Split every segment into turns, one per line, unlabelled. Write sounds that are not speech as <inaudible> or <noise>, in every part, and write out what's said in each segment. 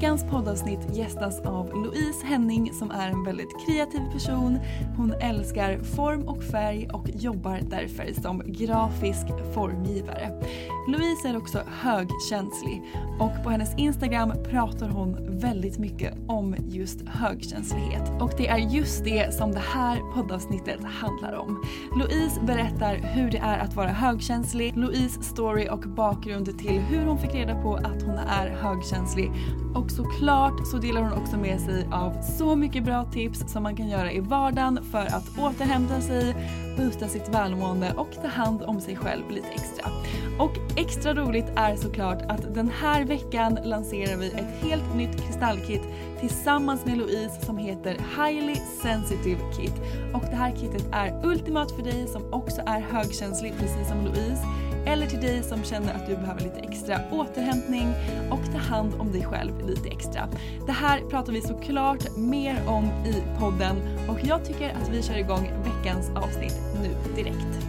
Veckans poddavsnitt gästas av Louise Henning som är en väldigt kreativ person. Hon älskar form och färg och jobbar därför som grafisk formgivare. Louise är också högkänslig och på hennes Instagram pratar hon väldigt mycket om just högkänslighet. Och det är just det som det här poddavsnittet handlar om. Louise berättar hur det är att vara högkänslig, Louise story och bakgrund till hur hon fick reda på att hon är högkänslig och såklart så delar hon också med sig av så mycket bra tips som man kan göra i vardagen för att återhämta sig, boosta sitt välmående och ta hand om sig själv lite extra. Och extra roligt är såklart att den här veckan lanserar vi ett helt nytt kristallkit tillsammans med Louise som heter Highly Sensitive Kit. Och det här kitet är ultimat för dig som också är högkänslig precis som Louise eller till dig som känner att du behöver lite extra återhämtning och ta hand om dig själv lite extra. Det här pratar vi såklart mer om i podden och jag tycker att vi kör igång veckans avsnitt nu direkt.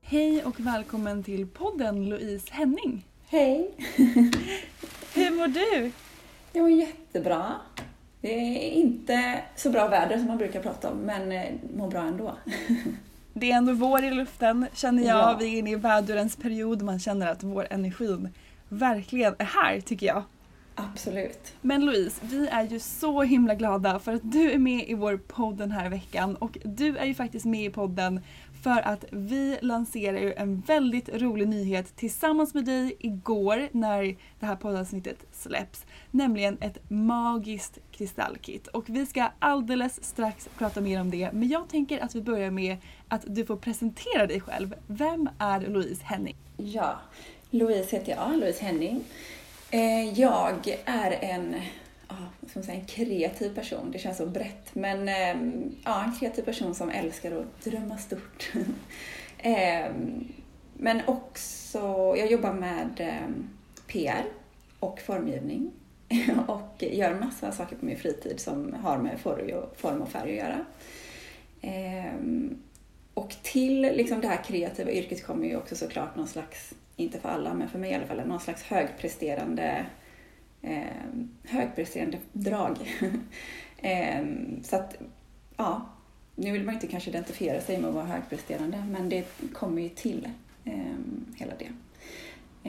Hej och välkommen till podden Louise Henning.
Hej! <laughs>
Hur mår du?
Jag mår jättebra. Det är inte så bra väder som man brukar prata om, men eh, mår bra ändå. <laughs>
Det är ändå vår i luften känner jag.
Ja.
Vi är inne i vädurens period. Man känner att vår energin verkligen är här tycker jag.
Absolut.
Men Louise, vi är ju så himla glada för att du är med i vår podd den här veckan och du är ju faktiskt med i podden för att vi lanserar ju en väldigt rolig nyhet tillsammans med dig igår när det här poddavsnittet släpps. Nämligen ett magiskt kristallkit. Och vi ska alldeles strax prata mer om det men jag tänker att vi börjar med att du får presentera dig själv. Vem är Louise Henning?
Ja, Louise heter jag, Louise Henning. Eh, jag är en, som säger säga, en kreativ person. Det känns så brett. Men ehm, ja, en kreativ person som älskar att drömma stort. <laughs> Ehm, men också, jag jobbar med ehm, PR och formgivning. <laughs> Och gör massor av saker på min fritid som har med form och- färg att göra. Och till liksom det här kreativa yrket kommer ju också såklart någon slags, inte för alla, men för mig i alla fall, någon slags högpresterande, eh, högpresterande drag. <laughs> eh, så att, ja, nu vill man inte kanske identifiera sig med att vara högpresterande, men det kommer ju till eh, hela det.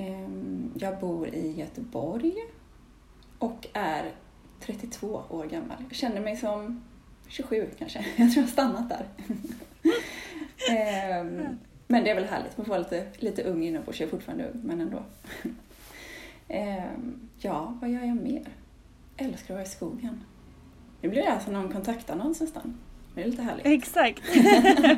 Eh, jag bor i Göteborg och är 32 år gammal. Jag känner mig som 27 kanske. <laughs> Jag tror jag har stannat där. <laughs> Ehm, men det är väl härligt, man får vara lite, lite ung inombords. Jag är fortfarande ung, men ändå. Ehm, ja, vad gör jag mer? Älskar att vara i skogen. Nu blir det alltså någon kontaktannons nästan. Det är lite härligt.
Exakt, <laughs>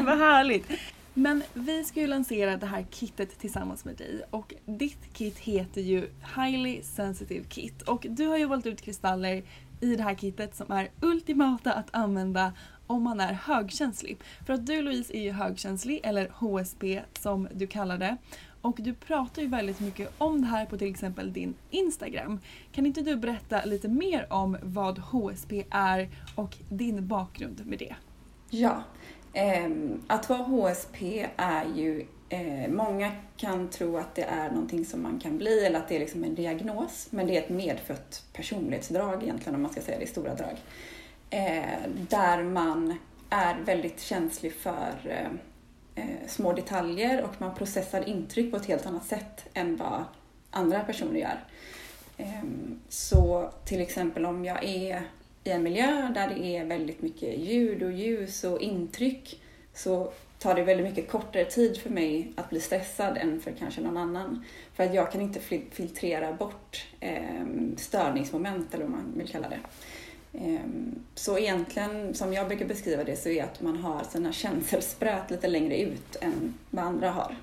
vad härligt. Men vi ska ju lansera det här kittet tillsammans med dig och ditt kit heter ju Highly Sensitive Kit och du har ju valt ut kristaller i det här kittet som är ultimata att använda om man är högkänslig. För att du Louise är ju högkänslig, eller HSP som du kallar det. Och du pratar ju väldigt mycket om det här på till exempel din Instagram. Kan inte du berätta lite mer om vad HSP är och din bakgrund med det?
Ja, eh, att vara HSP är ju eh, Många kan tro att det är någonting som man kan bli eller att det är liksom en diagnos. Men det är ett medfött personlighetsdrag egentligen om man ska säga det i stora drag. Eh, där man är väldigt känslig för eh, eh, små detaljer och man processar intryck på ett helt annat sätt än vad andra personer gör. Ehm, så till exempel om jag är i en miljö där det är väldigt mycket ljud och ljus och intryck så tar det väldigt mycket kortare tid för mig att bli stressad än för kanske någon annan. För att jag kan inte filtrera bort ehm, störningsmoment eller vad man vill kalla det. Ehm, så egentligen, som jag brukar beskriva det, så är att man har sina känselspröt lite längre ut än vad andra har.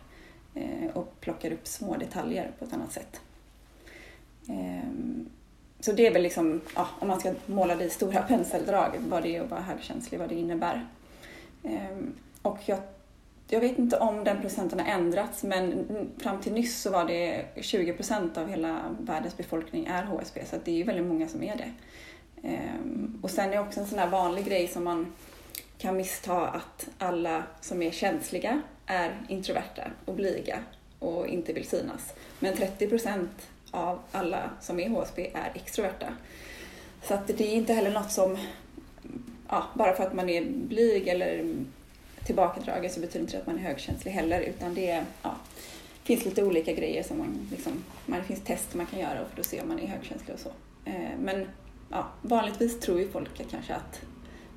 Eh, och plockar upp små detaljer på ett annat sätt. Ehm, så det är väl liksom, ja, om man ska måla det i stora <laughs> penseldrag, vad det är att vara högkänslig, vad det innebär. Ehm, och jag, jag vet inte om den procenten har ändrats, men fram till nyss så var det 20 procent av hela världens befolkning är HSB så det är ju väldigt många som är det. Ehm, och sen är också en sån här vanlig grej som man kan missta att alla som är känsliga är introverta och blyga och inte vill synas. Men 30 procent av alla som är HSB är extroverta. Så att det är inte heller något som, ja, bara för att man är blyg eller tillbakadragen så betyder inte det att man är högkänslig heller utan det är, ja, finns lite olika grejer som man liksom, man, det finns test man kan göra för att se om man är högkänslig och så. Ehm, men ja, vanligtvis tror ju folk kanske att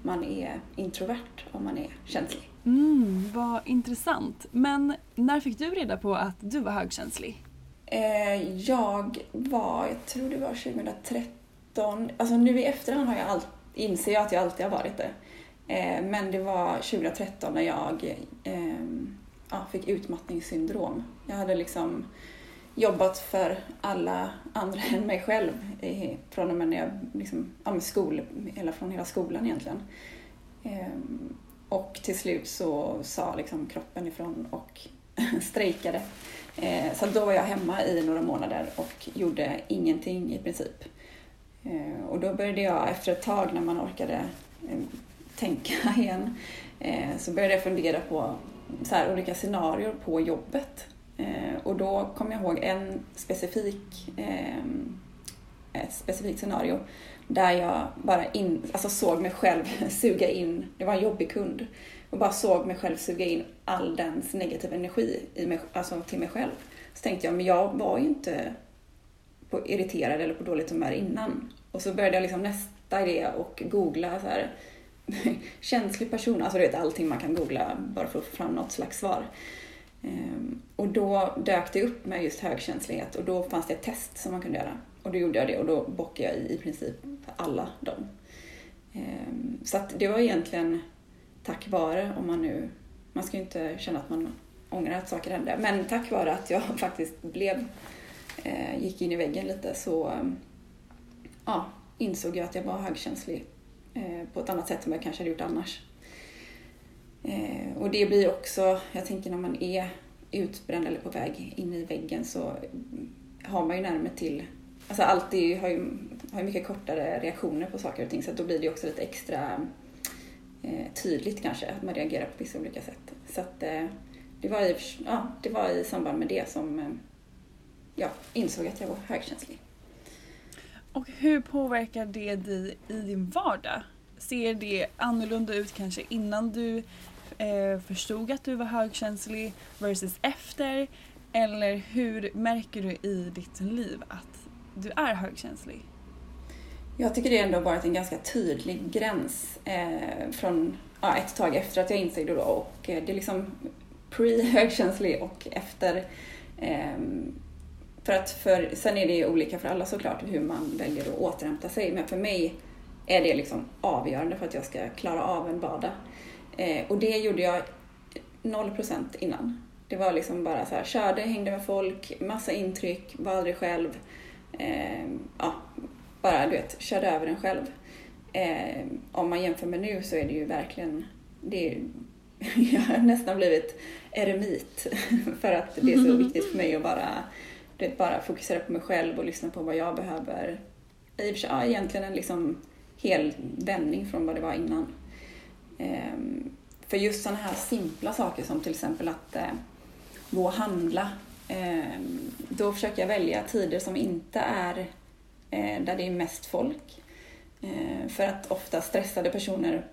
man är introvert om man är känslig.
Mm, vad intressant. Men när fick du reda på att du var högkänslig?
Eh, jag var, jag tror det var 2013, alltså nu i efterhand har jag all, inser jag att jag alltid har varit det. Eh, men det var 2013 när jag eh, ja, fick utmattningssyndrom. Jag hade liksom jobbat för alla andra än mig själv från och med när jag, liksom, ja, skol, eller från hela skolan egentligen. Ehm, och till slut så sa liksom kroppen ifrån och <laughs> strejkade. Ehm, så då var jag hemma i några månader och gjorde ingenting i princip. Ehm, och då började jag efter ett tag när man orkade ehm, tänka <laughs> igen eh, så började jag fundera på så här, olika scenarier på jobbet Eh, och då kom jag ihåg en specifik, eh, ett specifikt scenario där jag bara in, alltså såg mig själv <laughs> suga in, det var en jobbig kund, och bara såg mig själv suga in all dens negativa energi i mig, alltså till mig själv. Så tänkte jag, men jag var ju inte på irriterad eller på dåligt humör innan. Och så började jag liksom nästa idé och googla så här, <laughs> känslig person, alltså du vet allting man kan googla bara för att få fram något slags svar. Ehm, och då dök det upp med just högkänslighet och då fanns det ett test som man kunde göra. Och då gjorde jag det och då bockade jag i, i princip alla dem. Ehm, så att det var egentligen tack vare, om man nu, man ska ju inte känna att man ångrar att saker hände, men tack vare att jag <laughs> faktiskt blev, eh, gick in i väggen lite så ehm, ja, insåg jag att jag var högkänslig eh, på ett annat sätt som jag kanske hade gjort annars. Eh, och det blir också, jag tänker när man är utbränd eller på väg in i väggen så har man ju närmare till, alltså allt är, har ju har mycket kortare reaktioner på saker och ting så då blir det också lite extra eh, tydligt kanske att man reagerar på vissa olika sätt. Så att eh, det, var i, ja, det var i samband med det som eh, jag insåg att jag var högkänslig.
Och hur påverkar det dig i din vardag? Ser det annorlunda ut kanske innan du eh, förstod att du var högkänslig versus efter? Eller hur märker du i ditt liv att du är högkänslig?
Jag tycker det ändå varit en ganska tydlig gräns eh, från ja, ett tag efter att jag insåg det då och eh, det är liksom pre-högkänslig och efter. Eh, för att för, sen är det ju olika för alla såklart hur man väljer att återhämta sig men för mig är det liksom avgörande för att jag ska klara av en vardag. Eh, och det gjorde jag 0% innan. Det var liksom bara så här, körde, hängde med folk, massa intryck, var aldrig själv. Eh, ja, bara du vet, körde över en själv. Eh, om man jämför med nu så är det ju verkligen, det är, <laughs> jag har nästan blivit eremit <laughs> för att det är så viktigt för mig att bara, du vet, bara fokusera på mig själv och lyssna på vad jag behöver. I och för sig, ja, egentligen en liksom hel vändning från vad det var innan. Eh, för just sådana här simpla saker som till exempel att eh, gå och handla. Eh, då försöker jag välja tider som inte är eh, där det är mest folk. Eh, för att ofta stressade personer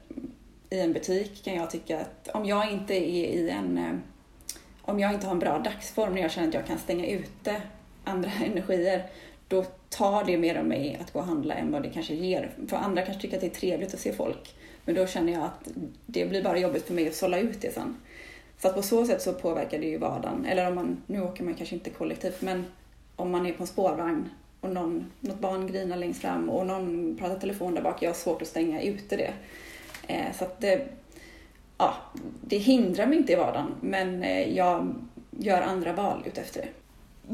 i en butik kan jag tycka att om jag inte är i en... Eh, om jag inte har en bra dagsform när jag känner att jag kan stänga ute andra <laughs> energier, då tar det mer av mig att gå och handla än vad det kanske ger. För andra kanske tycker att det är trevligt att se folk. Men då känner jag att det blir bara jobbigt för mig att sålla ut det sen. Så att på så sätt så påverkar det ju vardagen. Eller om man, nu åker man kanske inte kollektivt, men om man är på en spårvagn och någon, något barn grinar längst fram och någon pratar telefon där bak, jag har svårt att stänga ute det. Eh, så att det, ja, det hindrar mig inte i vardagen, men eh, jag gör andra val utefter det.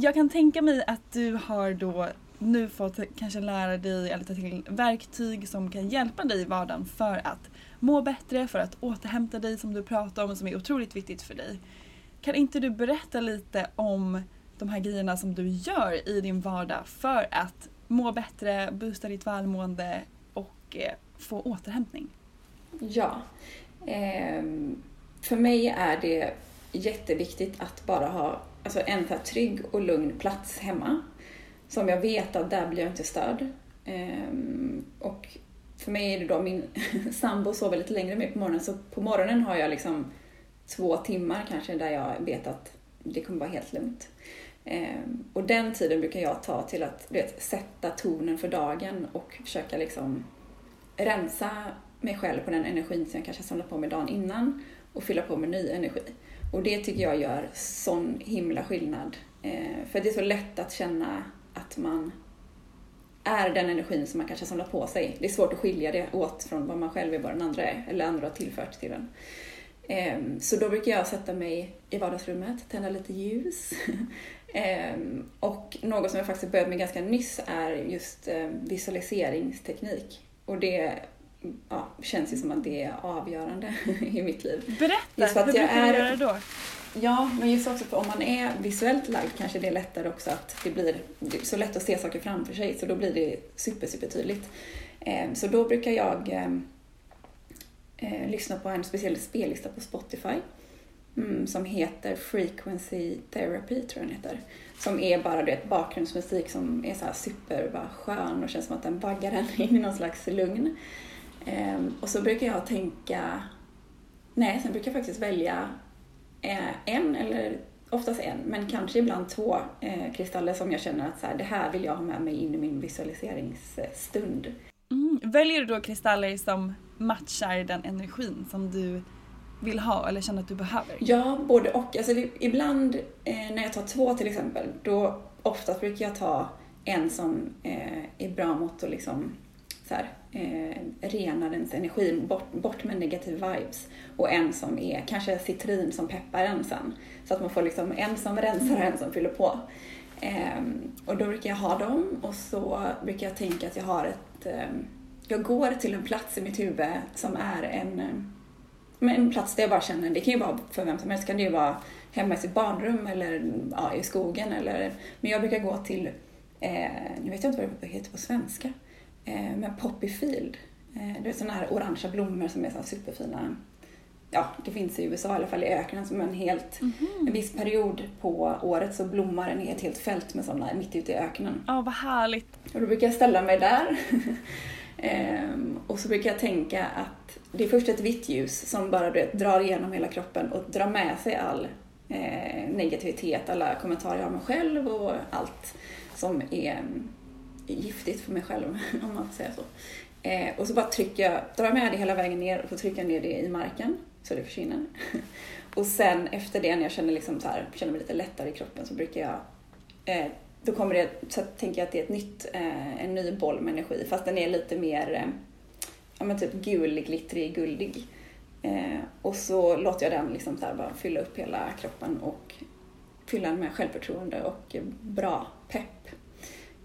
Jag kan tänka mig att du har då nu fått kanske lära dig eller ta till verktyg som kan hjälpa dig i vardagen för att må bättre, för att återhämta dig som du pratar om som är otroligt viktigt för dig. Kan inte du berätta lite om de här grejerna som du gör i din vardag för att må bättre, boosta ditt välmående och eh, få återhämtning?
Ja. Ehm, för mig är det jätteviktigt att bara ha alltså en så trygg och lugn plats hemma. Som jag vet att där blir jag inte störd. Ehm, och för mig är det då min <laughs> sambo sover lite längre med på morgonen så på morgonen har jag liksom två timmar kanske där jag vet att det kommer vara helt lugnt. Ehm, och den tiden brukar jag ta till att vet, sätta tonen för dagen och försöka liksom rensa mig själv på den energin som jag kanske samlat på mig dagen innan och fylla på med ny energi. Och det tycker jag gör sån himla skillnad. Ehm, för det är så lätt att känna att man är den energin som man kanske har samlat på sig. Det är svårt att skilja det åt från vad man själv är, vad den andra är, eller andra har tillfört till den. Ehm, så då brukar jag sätta mig i vardagsrummet, tända lite ljus. <laughs> Ehm, och något som jag faktiskt börjat med ganska nyss är just ehm, visualiseringsteknik. Och det ja, känns ju som att det är avgörande <laughs> i mitt liv.
Berätta, hur brukar du göra då?
Ja, men just också för om man är visuellt lagd kanske det är lättare också att det blir det så lätt att se saker framför sig så då blir det super, super tydligt. Ehm, så då brukar jag ehm, eh, lyssna på en speciell spellista på Spotify mm, som heter Frequency Therapy, tror jag den heter. Som är bara det, bakgrundsmusik som är så här super bara skön och känns som att den vaggar en <laughs> in i någon slags lugn. Ehm, och så brukar jag tänka, nej, sen brukar jag faktiskt välja en eller oftast en, men kanske ibland två eh, kristaller som jag känner att så här, det här vill jag ha med mig in i min visualiseringsstund.
Mm. Väljer du då kristaller som matchar den energin som du vill ha eller känner att du behöver?
Ja, både och. Alltså, det, ibland eh, när jag tar två till exempel, då oftast brukar jag ta en som eh, är bra mot att liksom, så här, eh, rena dens energi, bort, bort med negativa vibes. Och en som är kanske citrin som peppar en sen. Så att man får liksom en som rensar och en som fyller på. Eh, och då brukar jag ha dem och så brukar jag tänka att jag har ett eh, jag går till en plats i mitt huvud som är en, ehm, en plats där jag bara känner, det kan ju vara för vem som helst, kan det ju vara hemma i sitt barnrum eller ja, i skogen eller, men jag brukar gå till, eh, nu vet jag inte vad det heter på svenska, eh, men poppy field. Eh, det är sådana här orangea blommor som är så superfina. Ja, det finns i USA i alla fall i öknen som en helt, mm -hmm. en viss period på året så blommar en ett helt fält med sådana mitt ute i öknen.
Ja, oh, vad härligt.
Och då brukar jag ställa mig där <laughs> Ehm, och så brukar jag tänka att det är först ett vitt ljus som bara vet, drar igenom hela kroppen och drar med sig all eh, negativitet, alla kommentarer jag har mig själv och allt som är giftigt för mig själv, <laughs> om man får säga så. Eh, och så bara trycker jag, drar med det hela vägen ner och så trycker jag ner det i marken så det försvinner. <laughs> och sen efter det, när jag känner, liksom så här, känner mig lite lättare i kroppen, så brukar jag eh, då kommer det, så tänker jag att det är ett nytt, eh, en ny boll med energi fast den är lite mer, eh, ja men typ gul, glittrig, guldig. Eh, och så låter jag den liksom så här bara fylla upp hela kroppen och fylla den med självförtroende och bra.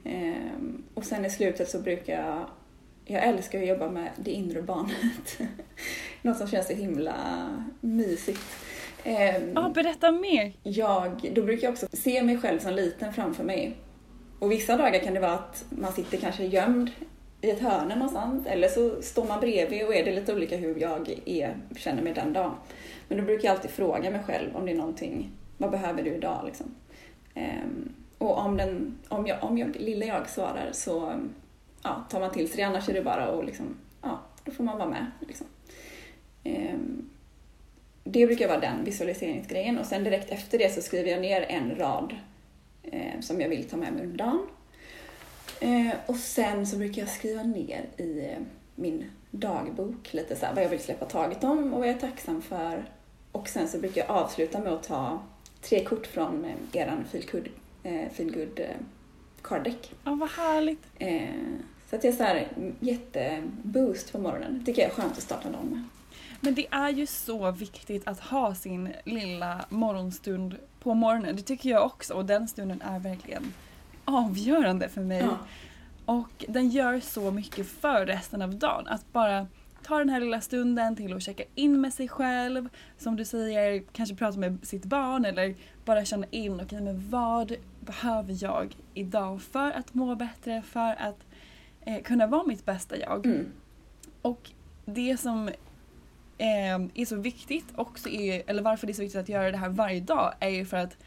Eh, och sen i slutet så brukar jag, jag älskar att jobba med det inre barnet. <laughs> Något som känns så himla mysigt.
Eh, ah, berätta mer!
Jag, då brukar jag också se mig själv som liten framför mig. Och vissa dagar kan det vara att man sitter kanske gömd i ett hörn någonstans eller så står man bredvid och är det lite olika hur jag är, känner mig den dagen. Men då brukar jag alltid fråga mig själv om det är någonting, vad behöver du idag liksom? Um, och om, den, om, jag, om jag, lilla jag svarar så ja, tar man till sig det, annars är det bara att liksom, ja, då får man vara med. Liksom. Um, det brukar vara den visualiseringsgrejen och sen direkt efter det så skriver jag ner en rad eh, som jag vill ta med mig under dagen. Eh, och sen så brukar jag skriva ner i eh, min dagbok lite så här, vad jag vill släppa taget om och vad jag är tacksam för. Och sen så brukar jag avsluta med att ta tre kort från eh, eran Feelgood, eh, Feelgood eh, card deck.
Ja, vad härligt.
Eh, så att det är så här jätteboost på morgonen. Det tycker jag är skönt att starta dagen med.
Men det är ju så viktigt att ha sin lilla morgonstund på morgonen. Det tycker jag också och den stunden är verkligen avgörande för mig. Ja. Och den gör så mycket för resten av dagen. Att bara ta den här lilla stunden till att checka in med sig själv. Som du säger, kanske prata med sitt barn eller bara känna in, okej okay, men vad behöver jag idag för att må bättre, för att eh, kunna vara mitt bästa jag. Mm. Och det som eh, är så viktigt också, är, eller varför det är så viktigt att göra det här varje dag, är ju för att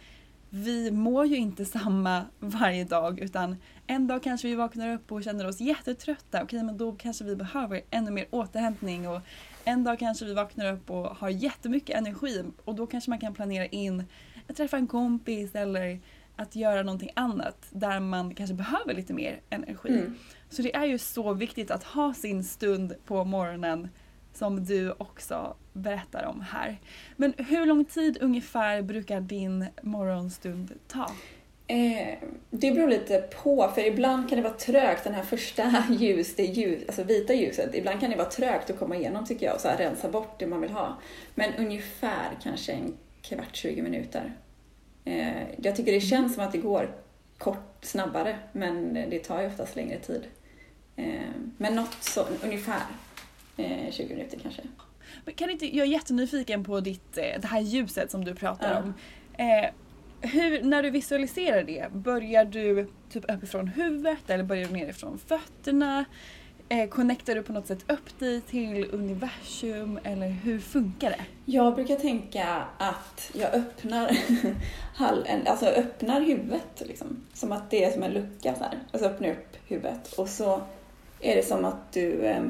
vi mår ju inte samma <laughs> varje dag utan en dag kanske vi vaknar upp och känner oss jättetrötta. Okej, men då kanske vi behöver ännu mer återhämtning och en dag kanske vi vaknar upp och har jättemycket energi och då kanske man kan planera in att träffa en kompis eller att göra någonting annat där man kanske behöver lite mer energi. Mm. Så det är ju så viktigt att ha sin stund på morgonen som du också berättar om här. Men hur lång tid ungefär brukar din morgonstund ta?
Eh, det beror lite på, för ibland kan det vara trögt, den här första <laughs> ljus, det ljus, alltså vita ljuset, ibland kan det vara trögt att komma igenom tycker jag och så rensa bort det man vill ha. Men ungefär kanske en kvart, 20 minuter. Eh, jag tycker det känns som att det går kort, snabbare, men det tar ju oftast längre tid. Eh, men något så, ungefär eh, 20 minuter kanske.
Men kan inte, jag är jättenyfiken på ditt, eh, det här ljuset som du pratar ja. om. Eh, hur, när du visualiserar det, börjar du typ uppifrån huvudet eller börjar du nerifrån fötterna? Eh, connectar du på något sätt upp dig till universum eller hur funkar det?
Jag brukar tänka att jag öppnar, <laughs> alltså öppnar huvudet liksom. Som att det är som en lucka så här. Och så öppnar jag upp huvudet och så är det som att du eh,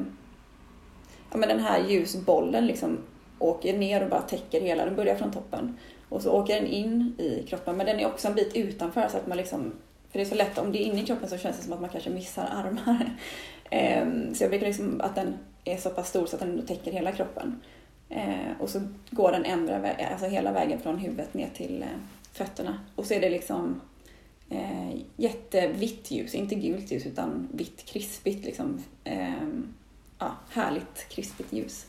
ja, men den här ljusbollen liksom åker ner och bara täcker hela, den börjar från toppen. Och så åker den in i kroppen, men den är också en bit utanför så att man liksom, för det är så lätt, om det är inne i kroppen så känns det som att man kanske missar armar. <laughs> Ehm, så jag brukar liksom att den är så pass stor så att den täcker hela kroppen. Ehm, och så går den ändra, alltså hela vägen från huvudet ner till eh, fötterna. Och så är det liksom eh, jättevitt ljus, inte gult ljus utan vitt krispigt liksom. Ehm, ja, härligt krispigt ljus.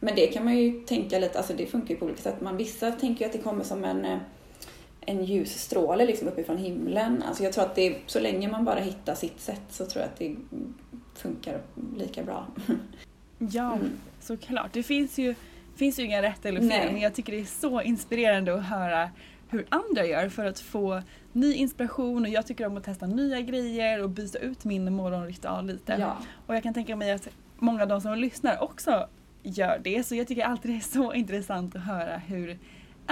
Men det kan man ju tänka lite, alltså det funkar ju på olika sätt. Man, vissa tänker ju att det kommer som en, eh, en ljusstråle liksom uppifrån himlen. Alltså jag tror att det, så länge man bara hittar sitt sätt så tror jag att det funkar lika bra. <laughs>
Ja, mm. såklart. Det finns ju, finns ju inga rätt eller fel Nej. men jag tycker det är så inspirerande att höra hur andra gör för att få ny inspiration och jag tycker om att testa nya grejer och byta ut min morgonritual lite. Ja. Och jag kan tänka mig att många av de som lyssnar också gör det så jag tycker alltid det är så <laughs> intressant att höra hur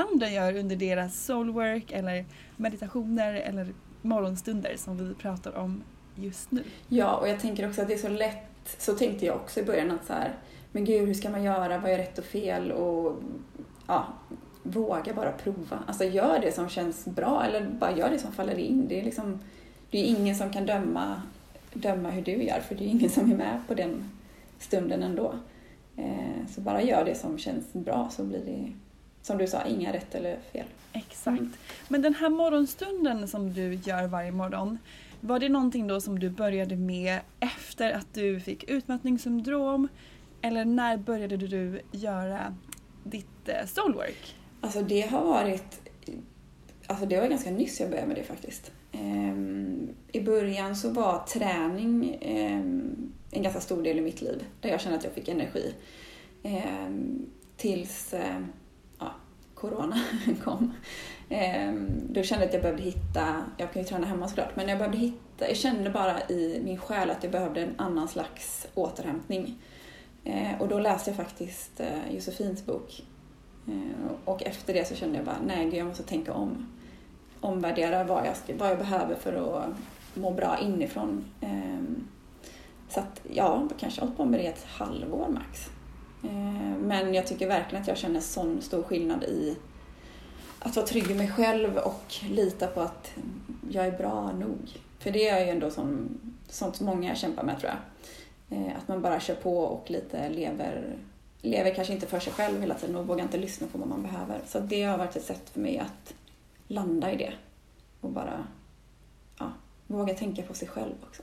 andra gör under deras soulwork eller meditationer eller morgonstunder som vi pratar om just nu.
Ja, och jag tänker också att det är så lätt, så tänkte jag också i början att så här, men gud hur ska man göra, vad är rätt och fel och ja, våga bara prova. Alltså gör det som känns bra eller bara gör det som faller in. Det är liksom, det är ingen som kan döma, döma hur du gör för det är ingen som är med på den stunden ändå. Eh, så bara gör det som känns bra så blir det, som du sa, inga rätt eller fel.
Exakt. Mm. Men den här morgonstunden som du gör varje morgon, var det någonting då som du började med efter att du fick utmattningssyndrom? Eller när började du göra ditt eh, soulwork?
Alltså det har varit, alltså det var ganska nyss jag började med det faktiskt. Um, I början så var träning um, en ganska stor del i mitt liv, där jag kände att jag fick energi. Um, tills ja, Corona <laughs> kom. Ehm, då kände jag att jag behövde hitta, jag kan ju träna hemma såklart, men jag behövde hitta, jag kände bara i min själ att jag behövde en annan slags återhämtning. Eh, och då läste jag faktiskt eh, Josefins bok. Eh, och efter det så kände jag bara, nej gud, jag måste tänka om omvärdera vad jag, ska, vad jag behöver för att må bra inifrån. Ehm, så att ja, kanske hållit på med det ett halvår max. Eh, men jag tycker verkligen att jag känner sån stor skillnad i att vara trygg i mig själv och lita på att jag är bra nog. För det är ju ändå som, sånt som många kämpar med tror jag. Eh, att man bara kör på och lite lever, lever kanske inte för sig själv hela tiden och vågar inte lyssna på vad man behöver. Så det har varit ett sätt för mig att landa i det och bara ja, våga tänka på sig själv också.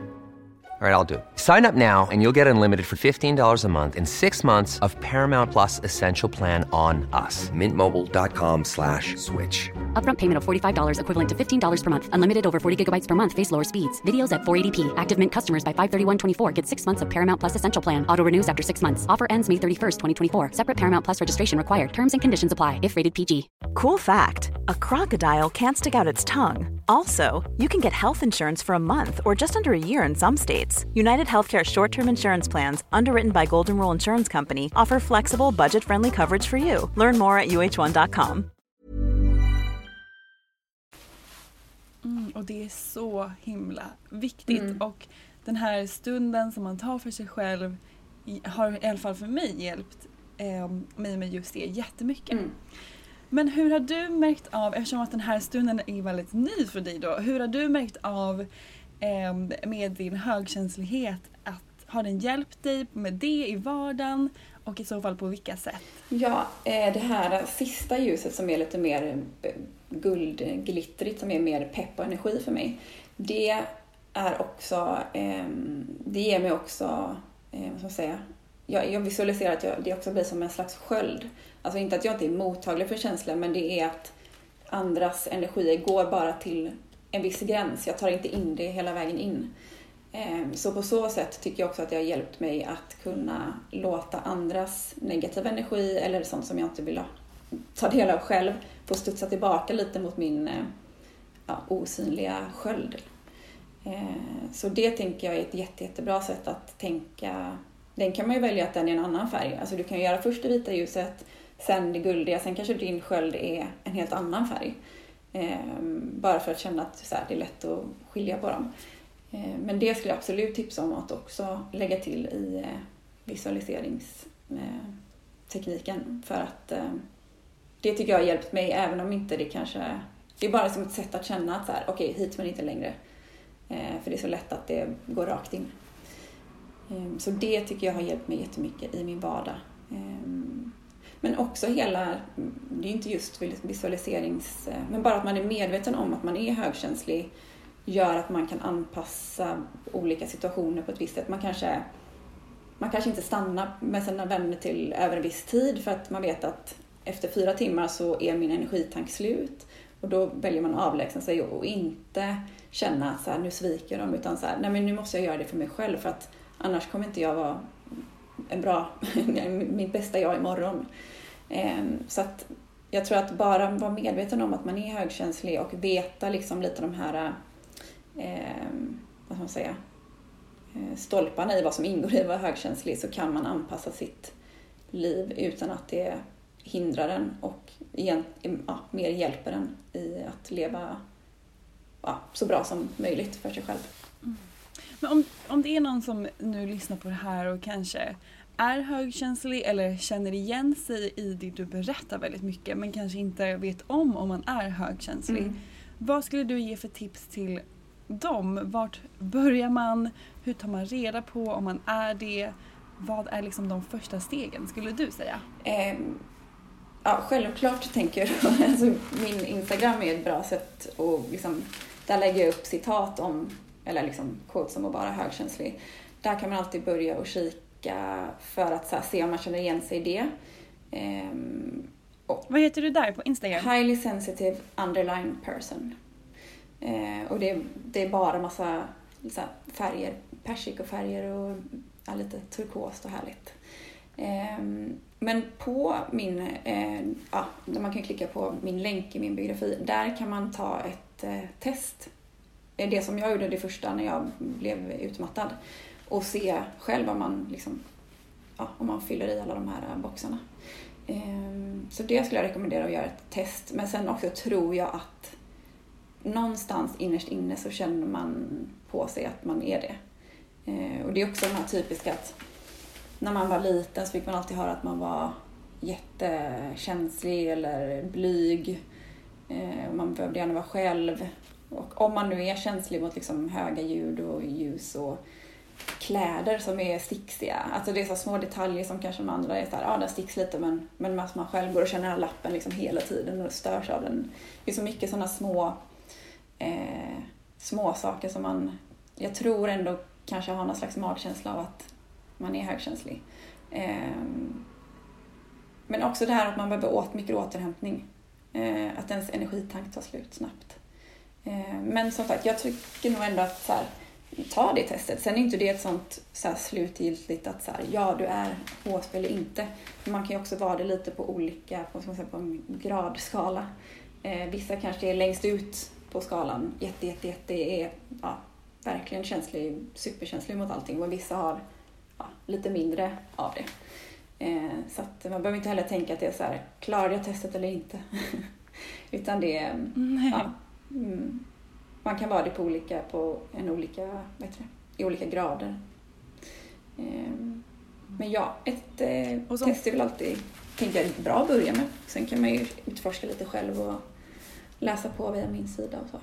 All right, I'll do it. Sign up now and you'll get unlimited for $15 a month in six months of Paramount Plus Essential Plan on us. Mintmobile.com slash switch.
Upfront payment of $45 equivalent to $15 per month. Unlimited over 40 gigabytes per month. Face lower speeds. Videos at 480p. Active Mint customers by 531.24 get six months of Paramount Plus Essential Plan. Auto renews after six months. Offer ends May 31st, 2024. Separate Paramount Plus registration required. Terms and conditions apply if rated PG.
Cool fact a crocodile can't stick out its tongue. Also, you can get health insurance for a month or just under a year in some states. United Healthcare short term insurance plans, underwritten by Golden Rule Insurance Company, offer flexible, budget friendly coverage for you. Learn more at uh1.com.
Mm, och det är så himla viktigt. Mm. Och den här stunden som man tar för sig själv har i alla fall för mig hjälpt eh, mig med just det jättemycket. Mm. Men hur har du märkt av, eftersom att den här stunden är väldigt ny för dig då, hur har du märkt av eh, med din högkänslighet att har den hjälpt dig med det i vardagen och i så fall på vilka sätt?
Ja, eh, det här sista ljuset som är lite mer eh, guldglittrigt, som är mer pepp och energi för mig, det är också, ehm, det ger mig också, eh, vad ska man säga, jag, jag visualiserar att jag, det också blir som en slags sköld. Alltså inte att jag inte är mottaglig för känslor, men det är att andras energier går bara till en viss gräns. Jag tar inte in det hela vägen in. Ehm, så på så sätt tycker jag också att det har hjälpt mig att kunna låta andras negativa energi eller sånt som jag inte vill ta del av själv få studsa tillbaka lite mot min eh, ja, osynliga sköld. Eh, så det tänker jag är ett jätte, jättebra sätt att tänka. Den kan man ju välja att den är en annan färg. Alltså du kan ju göra först det vita ljuset, sen det guldiga, sen kanske din sköld är en helt annan färg. Eh, bara för att känna att så här, det är lätt att skilja på dem. Men det skulle jag absolut tipsa om att också lägga till i visualiseringstekniken. För att eh, det tycker jag har hjälpt mig även om inte det kanske... Det är bara som ett sätt att känna att så här, okej, okay, hit men inte längre. Eh, för det är så lätt att det går rakt in. Ehm, så det tycker jag har hjälpt mig jättemycket i min vardag. Ehm, men också hela, det är inte just visualiserings... Men bara att man är medveten om att man är högkänslig gör att man kan anpassa olika situationer på ett visst sätt. Man kanske, man kanske inte stannar med sina vänner till över en viss tid för att man vet att efter fyra timmar så är min energitank slut. Och då väljer man att avlägsna sig och inte känna att så här, nu sviker de utan så här, nej men nu måste jag göra det för mig själv för att annars kommer inte jag vara en bra, <laughs> mitt bästa jag imorgon. Ehm, så att jag tror att bara vara medveten om att man är högkänslig och veta liksom lite de här, ehm, vad ska man säga, eh, stolparna i vad som ingår i att vara högkänslig så kan man anpassa sitt liv utan att det hindrar en och igen, ja, mer hjälper en i att leva ja, så bra som möjligt för sig själv. Mm.
Men om, om det är någon som nu lyssnar på det här och kanske är högkänslig eller känner igen sig i det du berättar väldigt mycket men kanske inte vet om om man är högkänslig. Mm. Vad skulle du ge för tips till dem? Vart börjar man? Hur tar man reda på om man är det? Vad är liksom de första stegen skulle du säga?
Ja, självklart tänker jag. <laughs> Alltså, min Instagram är ett bra sätt och liksom, där lägger jag upp citat om, eller liksom quotes om att vara högkänslig. Där kan man alltid börja och kika för att här, se om man känner igen sig i det. Um,
Vad heter du där på Instagram?
Highly sensitive underline person. Uh, och det är, det är bara massa här, färger, persikofärger och ja, lite turkost och härligt. Um, men på min, eh, ja, man kan klicka på min länk i min biografi, där kan man ta ett eh, test. Eh, det som jag gjorde det första när jag blev utmattad. Och se själv om man, liksom, ja, om man fyller i alla de här eh, boxarna. Eh, så det skulle jag rekommendera att göra ett test. Men sen också tror jag att någonstans innerst inne så känner man på sig att man är det. Eh, och det är också den här typiska att när man var liten så fick man alltid höra att man var jättekänslig eller blyg. Eh, man behövde gärna vara själv. Och om man nu är känslig mot liksom höga ljud och ljus och kläder som är sticksiga. Alltså det är så små detaljer som kanske de andra är såhär, ja ah, den sticks lite men, men man själv går och känner den här lappen liksom hela tiden och störs av den. Det är så mycket sådana små, eh, små saker som man, jag tror ändå kanske har någon slags magkänsla av att man är högkänslig. Ehm, men också det här att man behöver åt mycket återhämtning. Eh, att ens energitank tar slut snabbt. Ehm, men som sagt, jag tycker nog ändå att så här, ta det testet. Sen är inte det ett sånt så här, slutgiltigt att så här, ja, du är HSP eller inte. Man kan ju också vara det lite på olika, på, som på en gradskala. Eh, vissa kanske är längst ut på skalan, jätte, jätte, jätte, är ja, verkligen känslig, superkänslig mot allting. Och vissa har lite mindre av det. Eh, så att man behöver inte heller tänka att det är så här, klarar jag testet eller inte? <laughs> Utan det är, ja, mm, man kan vara det på olika, på en olika, vad heter det, i olika grader. Eh, men ja, ett eh, så, test är väl alltid, tänker jag, bra att börja med. Sen kan man ju utforska lite själv och läsa på via min sida och så.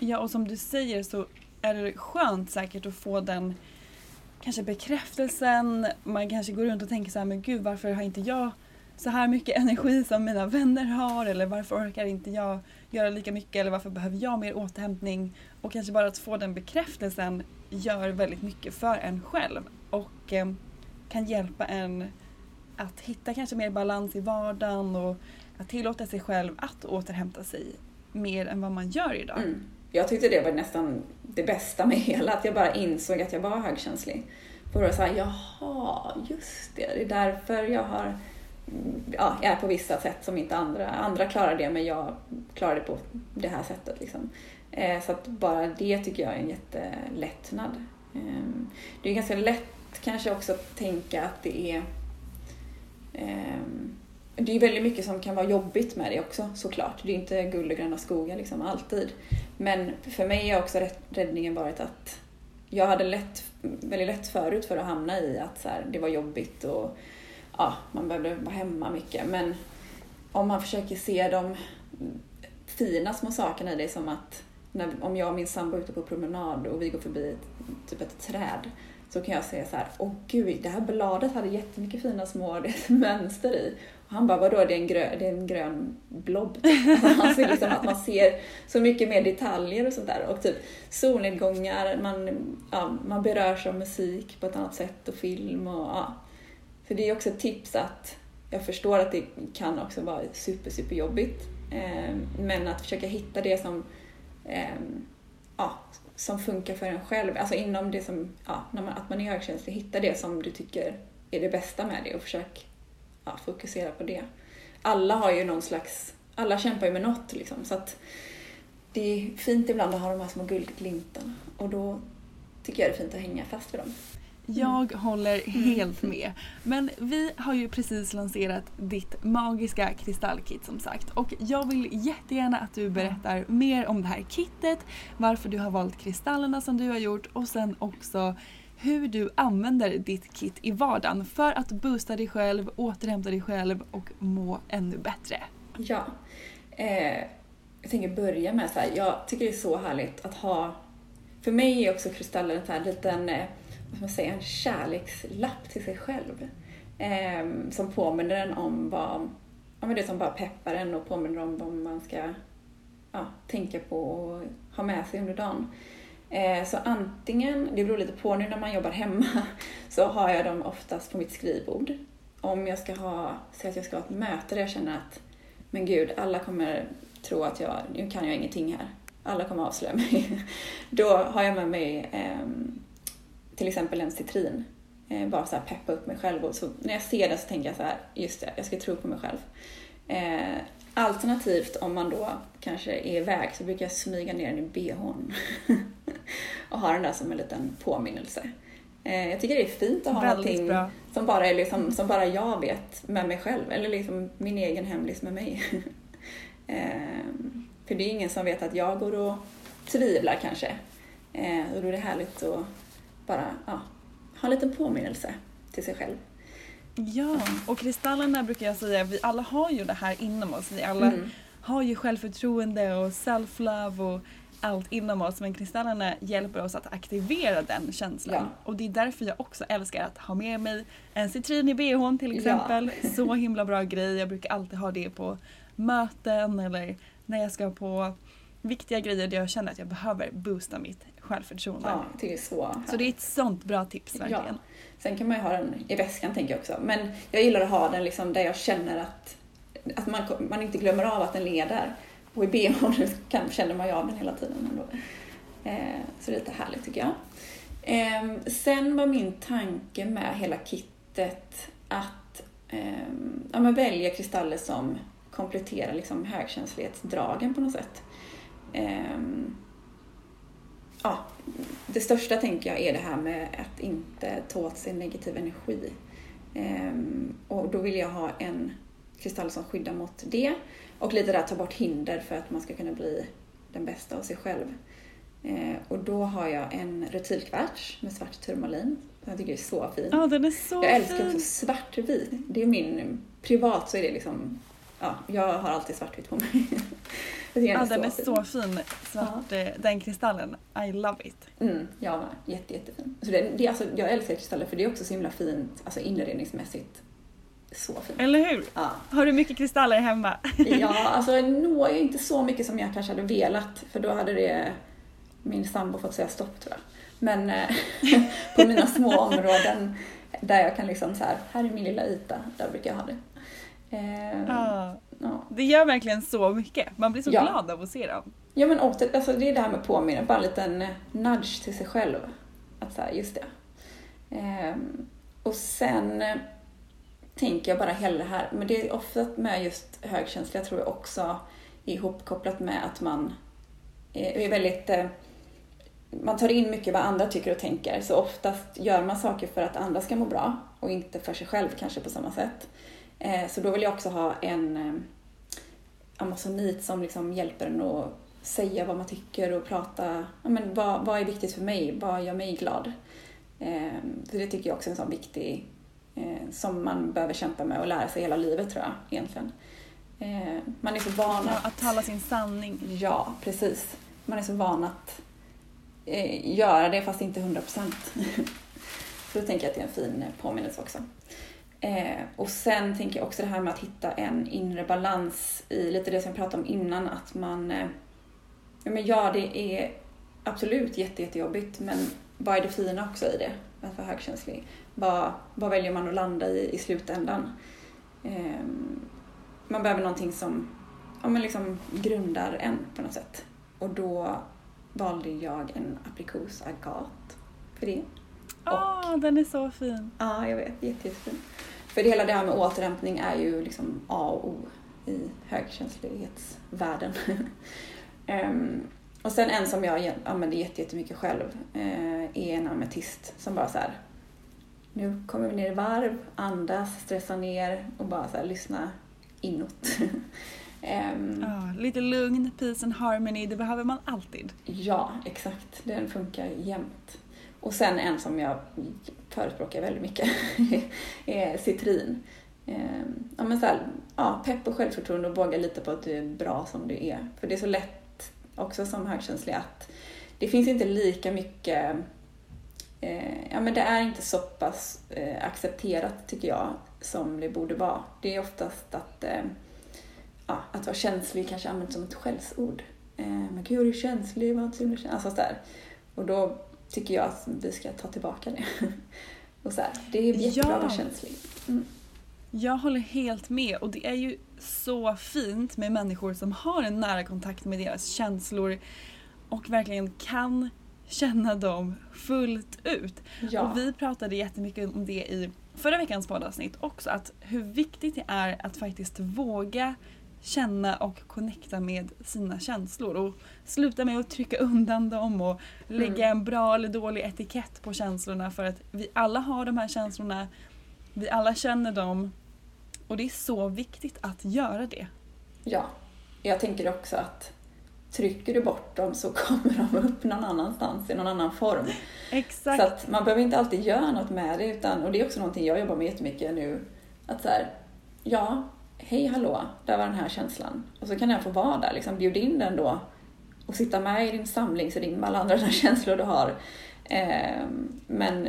Ja, och som du säger så är det skönt säkert att få den kanske bekräftelsen. Man kanske går runt och tänker så här, men gud varför har inte jag så här mycket <laughs> energi som mina vänner har eller varför orkar inte jag göra lika mycket eller varför behöver jag mer återhämtning? Och kanske bara att få den bekräftelsen gör väldigt mycket för en själv och eh, kan hjälpa en att hitta kanske mer balans i vardagen och att tillåta sig själv att återhämta sig mer än vad man gör idag. Mm
jag tyckte det var nästan det bästa med hela, att jag bara insåg att jag var högkänslig. För att säga, jaha, just det, det är därför jag har ja, jag är på vissa sätt som inte andra, andra klarar det men jag klarar det på det här sättet. Liksom. Eh, så att bara det tycker jag är en jättelättnad. Eh, det är ganska lätt kanske också att tänka att det är eh, det är väldigt mycket som kan vara jobbigt med det också såklart. Det är inte guld och gröna skogar liksom alltid. Men för mig har också räddningen varit att jag hade lätt, väldigt lätt förut för att hamna i att så här, det var jobbigt och ja, man behövde vara hemma mycket. Men om man försöker se de fina små sakerna i det som att när, om jag och min sambo är ute på promenad och vi går förbi typ ett träd så kan jag säga så här, åh gud, det här bladet hade jättemycket fina små <laughs> mönster i. Han bara, vadå, det är en, grön, det är en grön blob. <laughs> Alltså liksom att man ser så mycket mer detaljer och sånt där. Och typ solnedgångar, man, ja, man berörs av musik på ett annat sätt och film och ja. Så det är också ett tips att jag förstår att det kan också vara super, super jobbigt. Eh, men att försöka hitta det som, eh, ja, som funkar för en själv. Alltså inom det som, ja, när man, att man är högkänslig, hitta det som du tycker är det bästa med det och försök ja, fokusera på det. Alla har ju någon slags, alla kämpar ju med något liksom. Så att det är fint ibland att ha de här små guldglimtarna och då tycker jag det är fint att hänga fast vid dem.
Jag håller helt <laughs> med. Men vi har ju precis lanserat ditt magiska kristallkit som sagt. Och jag vill jättegärna att du berättar mer om det här kittet, varför du har valt kristallerna som du har gjort och sen också hur du använder ditt kit i vardagen för att boosta dig själv, återhämta dig själv och må ännu bättre.
Ja. Eh, jag tänker börja med så här, jag tycker det är så härligt att ha, för mig är också kristallen en sån här liten eh, vad man säga, en kärlekslapp till sig själv. Eh, som påminner en om vad, ja men det som bara peppar en och påminner om vad man ska ja, tänka på och ha med sig under dagen. Eh, så antingen, det beror lite på nu när man jobbar hemma, <laughs> så har jag dem oftast på mitt skrivbord. Om jag ska ha, säg att jag ska ha ett möte där jag känner att, men gud, alla kommer tro att jag, nu kan jag ingenting här. Alla kommer avslöja mig. <laughs> Då har jag med mig ehm, till exempel en citrin. Eh, bara så här peppa upp mig själv och så när jag ser det så tänker jag så här, just det, jag ska tro på mig själv. Eh, Alternativt om man då kanske är iväg så brukar jag smyga ner den i bhn <laughs> och ha den där som en liten påminnelse. Eh, jag tycker det är fint att ha
Väldigt
någonting
bra.
som bara, är liksom, som bara jag vet med mig själv, eller liksom min egen hemlis med mig. <laughs> eh, för det är ingen som vet att jag går och tvivlar kanske. Eh, och då är det härligt att bara ja, ha en liten påminnelse till sig själv.
Ja, och kristallerna brukar jag säga, vi alla har ju det här inom oss. Vi alla
Mm.
har ju självförtroende och self-love och allt inom oss. Men kristallerna hjälper oss att aktivera den känslan.
Ja.
Och det är därför jag också älskar att ha med mig en citrin i bhn till
Ja.
exempel. Så himla bra grej. Jag brukar alltid ha det på möten eller när jag ska på viktiga grejer där jag känner att jag behöver boosta mitt självförtroende.
Ja, det är så
Så det är ett sånt bra tips verkligen.
Ja. Sen kan man ju ha den i väskan tänker jag också. Men jag gillar att ha den liksom där jag känner att, att man, man inte glömmer av att den leder. Och i bhn <laughs> kan- känner man ju av den hela tiden ändå. Eh, så det är lite härligt tycker jag. Eh, sen var min tanke med hela kittet att eh, ja, men välja kristaller som kompletterar liksom högkänslighetsdragen på något sätt. Ehm, ja, det största tänker jag är det här med att inte ta åt sig negativ energi. Ehm, och då vill jag ha en kristall som skyddar mot det och lite där ta bort hinder för att man ska kunna bli den bästa av sig själv. Ehm, och då har jag en rutilkvarts med svart turmalin som jag tycker är så fin.
Ja, den är så
Jag älskar
fin.
också svartvit. Det är min, privat så är det liksom, ja, jag har alltid svartvitt på mig. <laughs> tycker
Ja, den är så fin. Svart, eh, Den kristallen. I love it.
Mm, jag med. Jätte, jättefin. Så det, det alltså, jag älskar kristaller för det är också så himla fint, alltså inredningsmässigt. Så fint.
Eller hur?
Ja.
Har du mycket kristaller hemma?
ja, <laughs> alltså ju inte så mycket som jag kanske hade velat för då hade det min sambo fått säga stopp tror jag. Men eh, <laughs> på mina små områden där jag kan liksom så här, här är min lilla yta, där brukar jag ha det. Eh,
Ja.
ja.
Det gör verkligen så mycket. Man blir så
Ja.
glad av att se dem.
Ja men åter, alltså det är det här med påminna, bara en liten eh, nudge till sig själv. Att säga, just det. Ehm, och sen eh, tänker jag bara hela det här, men det är ofta med just högkänsliga tror jag också ihopkopplat med att man eh, är väldigt eh, man tar in mycket vad andra tycker och tänker, så oftast gör man saker för att andra ska må bra och inte för sig själv kanske på samma sätt. Eh, Så då vill jag också ha en eh, amazonit som liksom hjälper en att säga vad man tycker och prata, ja, men vad, vad är viktigt för mig, vad gör mig glad? Eh, Så det tycker jag också är en sån viktig, eh, som man behöver kämpa med och lära sig hela livet tror jag egentligen. Eh, Man är så van
Ja,
att...
att tala sin sanning.
Ja, precis. Man är så van att eh, göra det fast inte 100 procent. <laughs> Så då tänker jag att det är en fin påminnelse också. Eh, och sen tänker jag också det här med att hitta en inre balans i lite det som jag pratade om innan, att man... Eh, ja, men ja, det är absolut jätte, jättejobbigt, men vad är det fina också i det? Att vara högkänslig. Vad, vad väljer man att landa i i slutändan? Eh, man behöver någonting som ja, men liksom grundar en på något sätt. Och då valde jag en aprikosagat för det.
Åh, oh, den är så fin!
Ja, jag vet. Jätte, jättefin. För det hela det här med återhämtning är ju liksom A och O i högkänslighetsvärlden. um, <laughs> och sen en som jag använder jättemycket själv uh, är en ametist som bara så här, nu kommer vi ner i varv, andas, stressa ner och bara så här, lyssna inåt. <laughs>
um, oh, lite lugn, peace and harmony, det behöver man alltid.
Ja, exakt. Den funkar jämt. Och sen en som jag förespråkar väldigt mycket <laughs> är citrin. Ehm, ja, men så här, ja, pepp och självförtroende och våga lita på att du är bra som du är. För det är så lätt också som högkänslig att det finns inte lika mycket eh, ja men det är inte så pass eh, accepterat tycker jag som det borde vara. Det är oftast att, eh, ja, att vara känslig kanske används som ett skällsord. Eh, men gud, är du känslig? Inte så känslig. Alltså sådär. Och då tycker jag att vi ska ta tillbaka det. <laughs> och så här, det är jättebra att vara känslig. Mm.
Jag håller helt med och det är ju så fint med människor som har en nära kontakt med deras känslor och verkligen kan känna dem fullt ut. Ja. Och vi pratade jättemycket om det i förra veckans poddavsnitt också, att hur viktigt det är att faktiskt våga känna och connecta med sina känslor och sluta med att trycka undan dem och lägga mm. en bra eller dålig etikett på känslorna för att vi alla har de här känslorna, vi alla känner dem och det är så viktigt att göra det.
Ja, jag tänker också att trycker du bort dem så <laughs> kommer de upp någon annanstans i någon annan form.
Exakt.
Så att man behöver inte alltid göra något med det utan, och det är också någonting jag jobbar med jättemycket nu, att så här, ja, hej hallå, där var den här känslan. Och så kan den få vara där, liksom bjud in den då och sitta med i din samlingsring med alla andra <laughs> känslor du har. Eh, men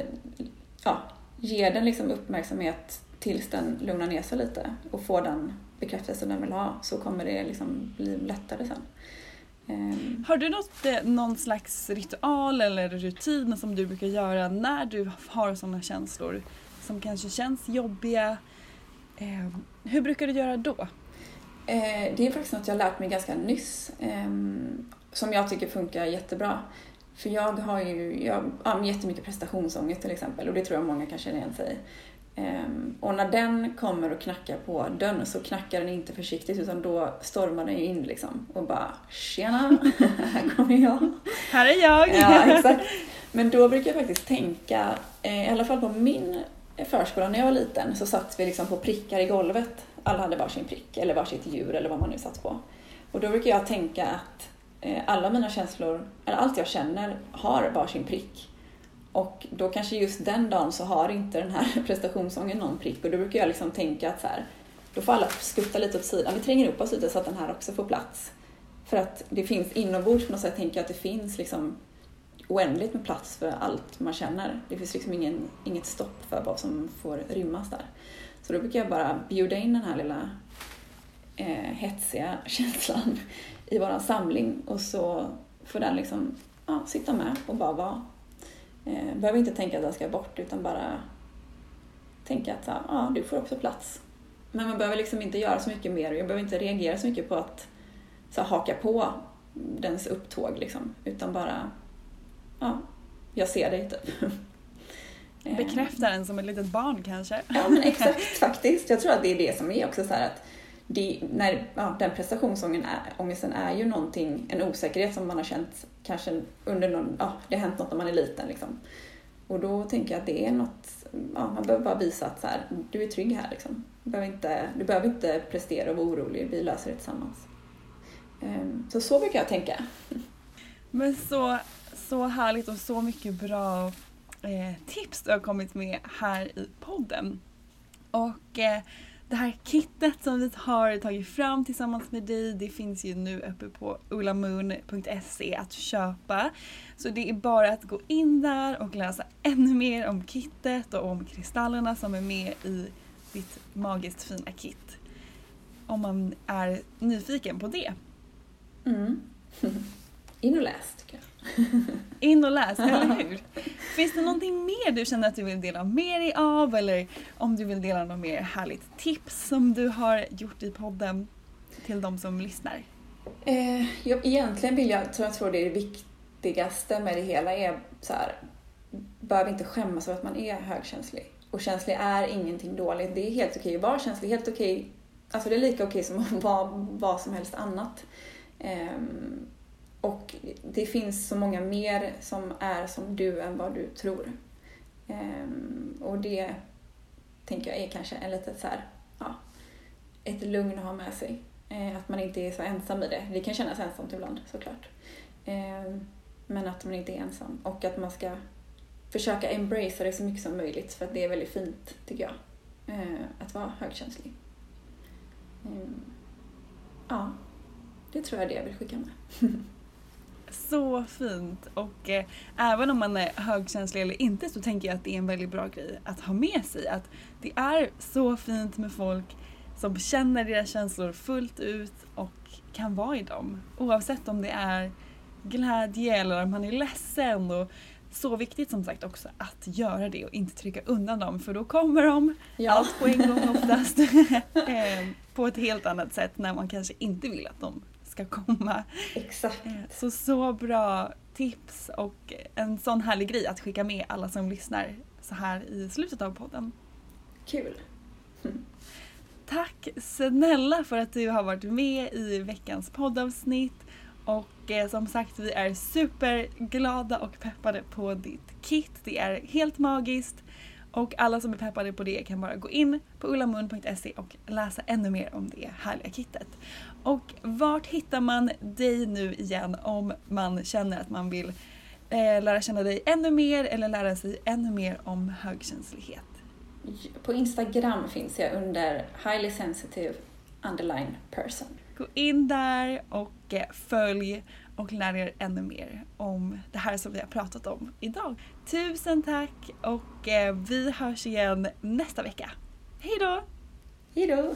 ja, ge den liksom uppmärksamhet tills den lugnar ner sig lite och får den bekräftelse den vill ha så kommer det liksom bli lättare sen.
Ehm. Har du något, eh, någon slags ritual eller rutin som du brukar göra när du har sådana känslor som kanske känns jobbiga Eh, hur brukar du göra då?
Eh, det är faktiskt något jag lärt mig ganska nyss, eh, som jag tycker funkar jättebra. För jag har ju jag har jättemycket prestationsångest till exempel och det tror jag många kan känna igen sig Um, och när den kommer och knackar på dörren så knackar den inte försiktigt utan då stormar den ju in liksom och bara “Tjena, <laughs> här kommer jag”.
Här är jag!
ja, <laughs> exakt. Men då brukar jag faktiskt tänka, eh, i alla fall på min förskolan när jag var liten så satt vi liksom på prickar i golvet. Alla hade varsin prick eller varsitt djur eller vad man nu satt på. Och då brukar jag tänka att eh, alla mina känslor, eller allt jag känner, har varsin prick. Och då kanske just den dagen så har inte den här <laughs> prestationsången någon prick och då brukar jag liksom tänka att så här, då får alla skutta lite åt sidan. Vi tränger upp oss lite så att den här också får plats. För att det finns inombords på något sätt, tänker jag att det finns liksom oändligt med plats för allt man känner. Det finns liksom ingen, inget stopp för vad som får rymmas där. Så då brukar jag bara bjuda in den här lilla eh, hetsiga <laughs> känslan i våran samling och så får den liksom ja, sitta med och bara vara. Eh, behöver inte tänka att den ska bort utan bara tänka att ja, du får också plats. Men man behöver liksom inte göra så mycket mer och jag behöver inte reagera så mycket på att så haka på dens upptåg liksom, utan bara ja, jag ser dig typ. <laughs>
Bekräfta den som ett litet barn kanske?
Ja men <laughs> exakt faktiskt. Jag tror att det är det som är också så att det, när, ja, den prestationsångesten är, är ju någonting, en osäkerhet som man har känt kanske under någon, ja det har hänt något när man är liten liksom. Och då tänker jag att det är något, ja, man behöver bara visa att så här, du är trygg här liksom. Du behöver, inte, du behöver inte prestera och vara orolig, vi löser det tillsammans. Ehm, så så brukar jag tänka.
Men så så härligt och så mycket bra eh, tips du har kommit med här i podden. Och eh, det här kittet som vi har tagit fram tillsammans med dig, det finns ju nu uppe på ulamoon.se att köpa. Så det är bara att gå in där och läsa ännu mer om kittet och om kristallerna som är med i ditt magiskt fina kit. Om man är nyfiken på det.
Mm. <laughs> In och läs tycker jag.
In och läs, eller hur? Finns det någonting mer du känner att du vill dela med dig av eller om du vill dela något mer härligt tips som du har gjort i podden till de som lyssnar?
Eh, jag, egentligen vill jag, tror jag tror det är det viktigaste med det hela är så här, behöver inte skämmas över att man är högkänslig. Och känslig är ingenting dåligt. Det är helt okej att vara känslig, helt okej, alltså det är lika okej som att vara vad som helst annat. Um, och det finns så många mer som är som du än vad du tror. Ehm, och det tänker jag är kanske en litet så här, ja, ett lugn att ha med sig. Eh, att man inte är så ensam i det. Det kan kännas ensamt ibland såklart. Ehm, men att man inte är ensam och att man ska försöka embracea det så mycket som möjligt för att det är väldigt fint, tycker jag, eh, att vara högkänslig. Ehm, ja, det tror jag är det jag vill skicka med. <laughs>
Så fint! Och eh, även om man är högkänslig eller inte så tänker jag att det är en väldigt bra grej att ha med sig. Att det är så fint med folk som känner deras känslor fullt ut och kan vara i dem. Oavsett om det är glädje eller om man är ledsen. Och så viktigt som sagt också att göra det och inte trycka undan dem för då kommer de, ja. allt på en gång oftast, <laughs> eh, på ett helt annat sätt när man kanske inte vill att de ska komma.
Exakt. Eh,
så så bra tips och en sån härlig grej att skicka med alla som lyssnar så här i slutet av podden.
Kul.
Tack snälla för att du har varit med i veckans poddavsnitt. Och eh, som sagt, vi är superglada och peppade på ditt kit. Det är helt magiskt. Och alla som är peppade på det kan bara gå in på ullamun.se och läsa ännu mer om det härliga kittet. Och vart hittar man dig nu igen om man känner att man vill eh, lära känna dig ännu mer eller lära sig ännu mer om högkänslighet?
På Instagram finns jag under highly sensitive underline person.
Gå in där och eh, följ och lär er ännu mer om det här som vi har pratat om idag. Tusen tack och eh, vi hörs igen nästa vecka. Hej då!
Hej då!